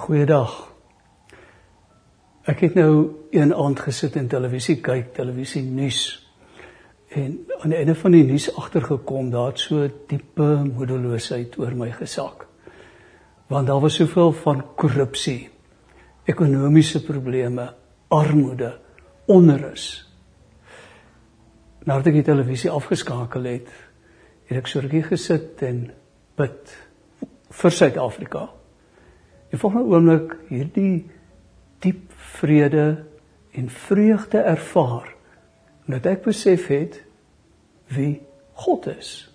Goeiedag. Ek het nou een aand gesit en televisie kyk, televisie nuus. En aan die einde van die nuus agtergekom, daar het so diepe moedeloosheid oor my gesak. Want daar was soveel van korrupsie, ekonomiese probleme, armoede, onrus. Nadat ek die televisie afgeskakel het, het ek so rukkie gesit en bid vir Suid-Afrika. En volgende oomblik hierdie diep vrede en vreugde ervaar dat ek besef het wie God is.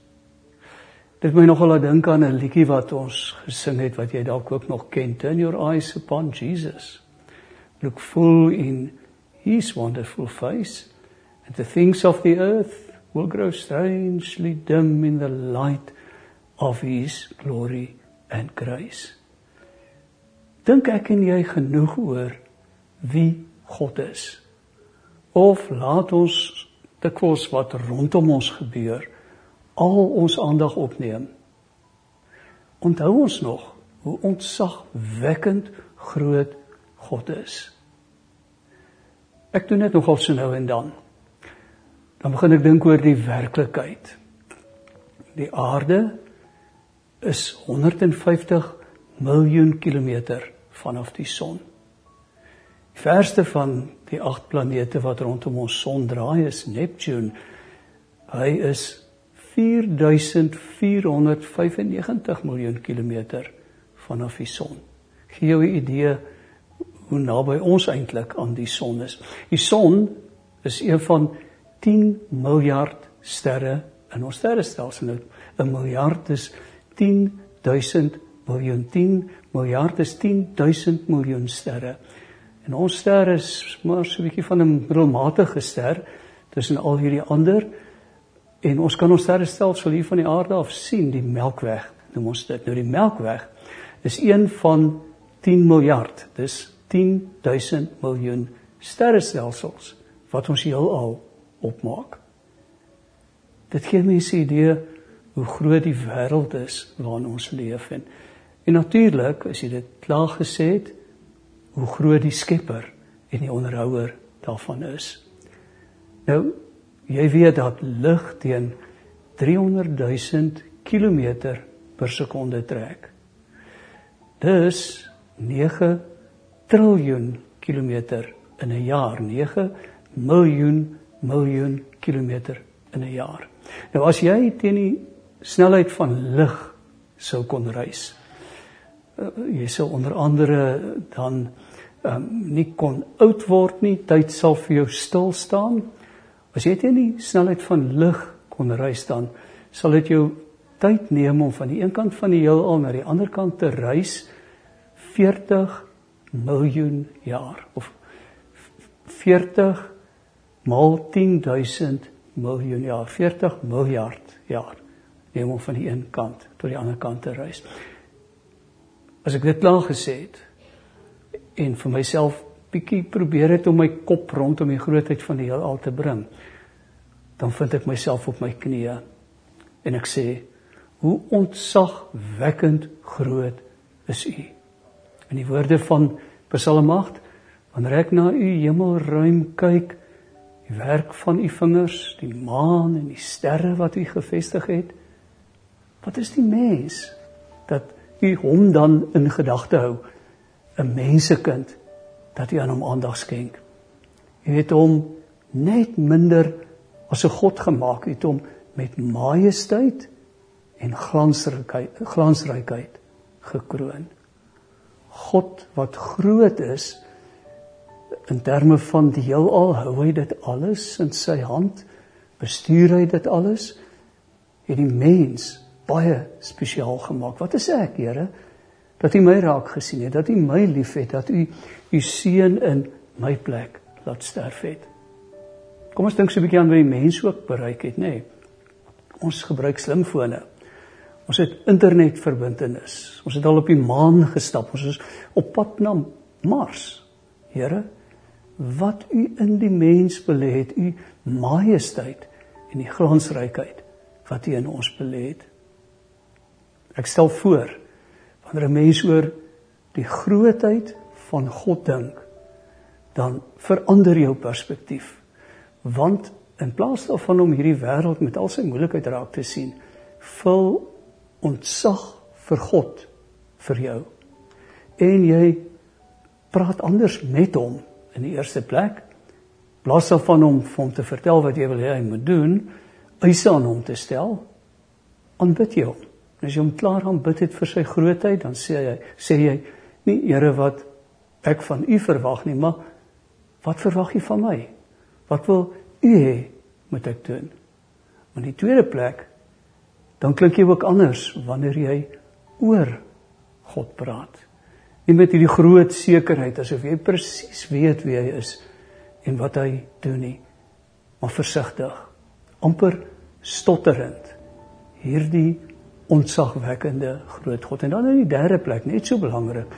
Dit my nogal laat dink aan 'n liedjie wat ons gesing het wat jy dalk ook nog ken, Turn your eyes upon Jesus. Look full in his wonderful face and the things of the earth will grow strangely dim in the light of his glory and grace. Dink ek en jy genoeg oor wie God is? Of laat ons dikwels wat rondom ons gebeur al ons aandag opneem? Onthou ons nog hoe ontzagwekkend groot God is? Ek doen dit nogal so nou en dan. Dan begin ek dink oor die werklikheid. Die aarde is 150 miljoen kilometer vanaf die son. Die verste van die agt planete wat rondom ons son draai is Neptune. Hy is 4495 miljoen kilometer vanaf die son. Gee jou 'n idee hoe naby ons eintlik aan die son is. Die son is een van 10 miljard sterre in ons sterrestelsel. 'n Miljard is 10000 miljoen 10 miljard is 10000 miljoen sterre. En ons ster is maar so 'n bietjie van 'n middelmatige ster tussen al hierdie ander en ons kan ons sterrestelsel hier van die aarde af sien, die Melkweg noem ons dit. Nou die Melkweg is een van 10 miljard. Dis 10000 miljoen sterrestelsels wat ons heelal opmaak. Dit gee mense 'n idee hoe groot die wêreld is waarin ons leef en En natuurlik, as jy dit klaar gesê het, hoe groot die Skepper en die onderhouer daarvan is. Nou, jy weet dat lig teen 300 000 km per sekonde trek. Dis 9 triljoen kilometer in 'n jaar, 9 miljoen miljoen kilometer in 'n jaar. Nou as jy teen die snelheid van lig sou kon reis, jy sal onder andere dan um, nie kon oud word nie, tyd sal vir jou stil staan. As jy teen die snelheid van lig kon reis dan sal dit jou tyd neem om van die een kant van die heelal na die ander kant te reis 40 miljoen jaar. Of 40 maal 10000 miljoen jaar. 40 miljard jaar neem om van die een kant tot die ander kant te reis as ek dit klaar gesê het en vir myself bietjie probeer het om my kop rondom die grootheid van die heelal te bring dan vind ek myself op my knieë en ek sê hoe ontzagwekkend groot is u. In die woorde van Psalm 8 wanneer ek na u hemelruim kyk die werk van u vingers die maan en die sterre wat u gevestig het wat is die mens dat u hom dan in gedagte hou 'n mensekind dat u aan hom aandag skenk. U het hom net minder as 'n god gemaak, u het hom met majesteit en glansrykheid glansrykheid gekroon. God wat groot is in terme van die heelal, hou hy dit alles in sy hand, bestuur hy dit alles. Het die mens baie spesiaal gemaak. Wat is ek, Here? Dat U my raak gesien het, dat U my liefhet, dat U U seun in my plek laat sterf het. Kom ons dink so 'n bietjie aan wat die mens ook bereik het, nê? Nee. Ons gebruik slimfone. Ons het internetverbintenis. Ons het al op die maan gestap. Ons is op pad na Mars. Here, wat U in die mens belê het, U majesteit en die glansrykheid wat U in ons belê het. Ek stel voor wanneer 'n mens oor die grootheid van God dink, dan verander jou perspektief. Want in plaas daarvan om hierdie wêreld met al sy moeilikheid raak te sien, vul ontzag vir God vir jou. En jy praat anders met hom in die eerste plek. Daarvan om vir hom te vertel wat jy wil hê hy moet doen, eise aan hom te stel, aanbid jy hom. En as jy hom klaar aanbid het vir sy grootheid, dan sê hy sê jy nie Here wat ek van u verwag nie, maar wat verwag u van my? Wat wil u hê moet ek doen? In die tweede plek dan klink jy ook anders wanneer jy oor God praat. Nie met hierdie groot sekerheid asof jy presies weet wie hy is en wat hy doen nie, maar versigtig, amper stotterend. Hierdie ontzagwekkende groot God. En dan in die derde plek, net so belangrik,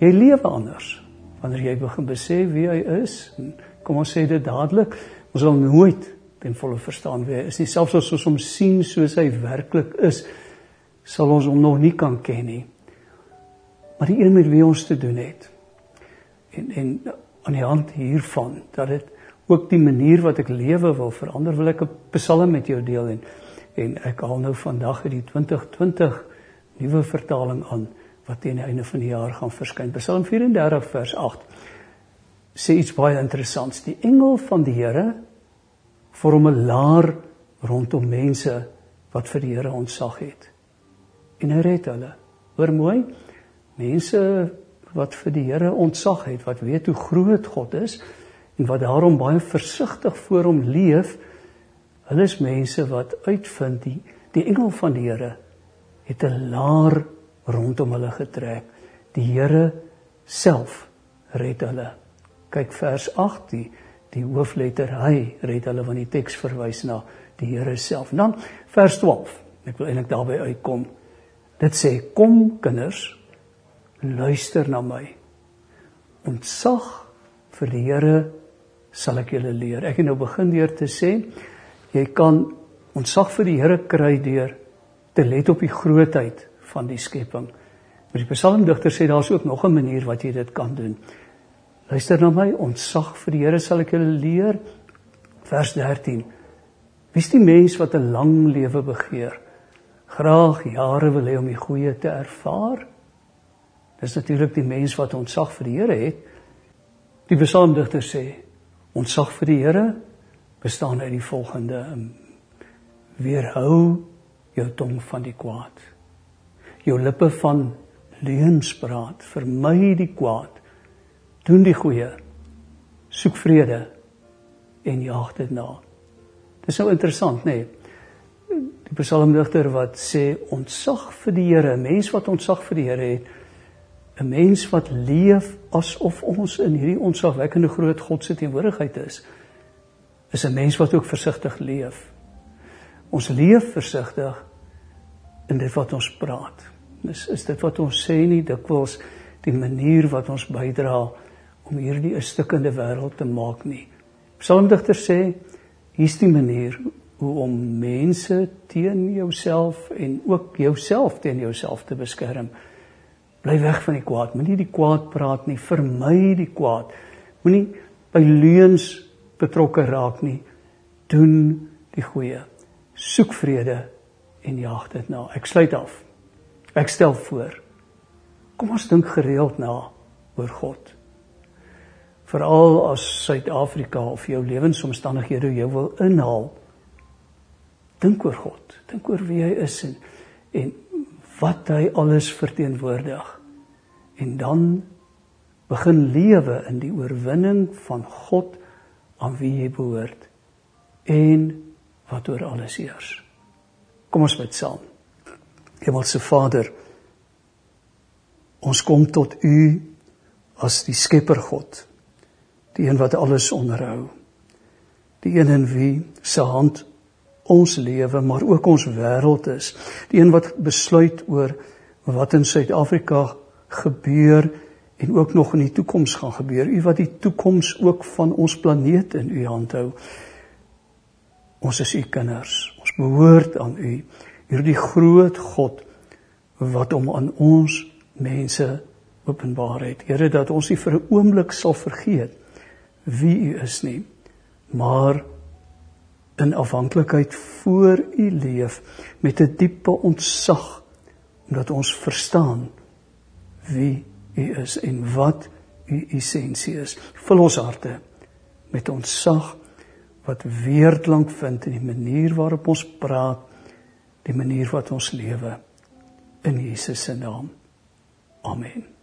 jy lewe anders wanneer jy begin besef wie hy is. Kom ons sê dit dadelik, ons sal nooit ten volle verstaan wie hy is nie. Selfs as ons hom sien soos hy werklik is, sal ons hom nog nie kan ken nie. Maar die een met wie ons te doen het en en aan die hand hiervan dat dit ook die manier wat ek lewe wil verander, wil ek 'n psalm met jou deel en en ek haal nou vandag uit die 2020 nuwe vertaling aan wat teen die einde van die jaar gaan verskyn. Psalm 34 vers 8 sê iets baie interessants. Die engel van die Here vorm 'n laar rondom mense wat vir die Here ontsag het. En hy red hulle. Hoor mooi. Mense wat vir die Here ontsag het, wat weet hoe groot God is en wat daarom baie versigtig voor hom leef, Hulle is mense wat uitvind die die engel van die Here het 'n laar rondom hulle getrek. Die Here self red hulle. Kyk vers 8 die die hoofletter hy red hulle want die teks verwys na die Here self. Dan vers 12. Ek wil eintlik daarby uitkom. Dit sê kom kinders luister na my. Ontsag vir die Here sal ek julle leer. Ek het nou begin deur te sê Jy kan ontsag vir die Here kry deur te let op die grootheid van die skepping. Maar die psalmdigter sê daar's ook nog 'n manier wat jy dit kan doen. Luister na my, ontsag vir die Here sal ek julle leer. Vers 13. Wie's die mens wat 'n lang lewe begeer? Graag jare wil hê om die goeie te ervaar. Dis natuurlik die mens wat ontsag vir die Here het. Die psalmdigter sê, ontsag vir die Here bestaan uit die volgende weerhou jou tong van die kwaad. Jou lippe van leuns praat vermy die kwaad. Doen die goeie. Soek vrede en jaag dit na. Dis nou interessant nê? Nee? die psalmdigter wat sê ontsag vir die Here. 'n mens wat ontsag vir die Here het 'n mens wat leef asof ons in hierdie ontsagwekkende groot God se teenwoordigheid is is 'n mens wat ook versigtig leef. Ons leef versigtig in dit wat ons praat. Dis is dit wat ons sê nie dikwels die manier wat ons bydra om hierdie 'n stukkende wêreld te maak nie. Psalmdigter sê hier's die manier hoe om mense teen jouself en ook jouself teen jouself te beskerm. Bly weg van die kwaad. Moenie die kwaad praat nie. Vermy die kwaad. Moenie by leuns betrokke raak nie. Doen die goeie. Soek vrede en jaag dit na. Ek sluit af. Ek stel voor. Kom ons dink gereeld na oor God. Veral as Suid-Afrika of jou lewensomstandighede jou wil inhaal. Dink oor God. Dink oor wie hy is en en wat hy alles verteenwoordig. En dan begin lewe in die oorwinning van God aan wie jy behoort en wat oor alles heers. Kom ons bid saam. Hemelse Vader, ons kom tot U as die Skepper God, die een wat alles onderhou, die een in wie se hand ons lewe, maar ook ons wêreld is, die een wat besluit oor wat in Suid-Afrika gebeur en ook nog in die toekoms gaan gebeur. U wat die toekoms ook van ons planeet in u hand hou. Ons is u kinders. Ons behoort aan u. Hierdie groot God wat hom aan ons mense openbaar het. Here dat ons nie vir 'n oomblik sal vergeet wie U is nie, maar in afhanklikheid voor U leef met 'n diepe ontzag omdat ons verstaan wie U is en wat U essensie is. Vul ons harte met ontzag wat weerklank vind in die manier waarop ons praat, die manier wat ons lewe in Jesus se naam. Amen.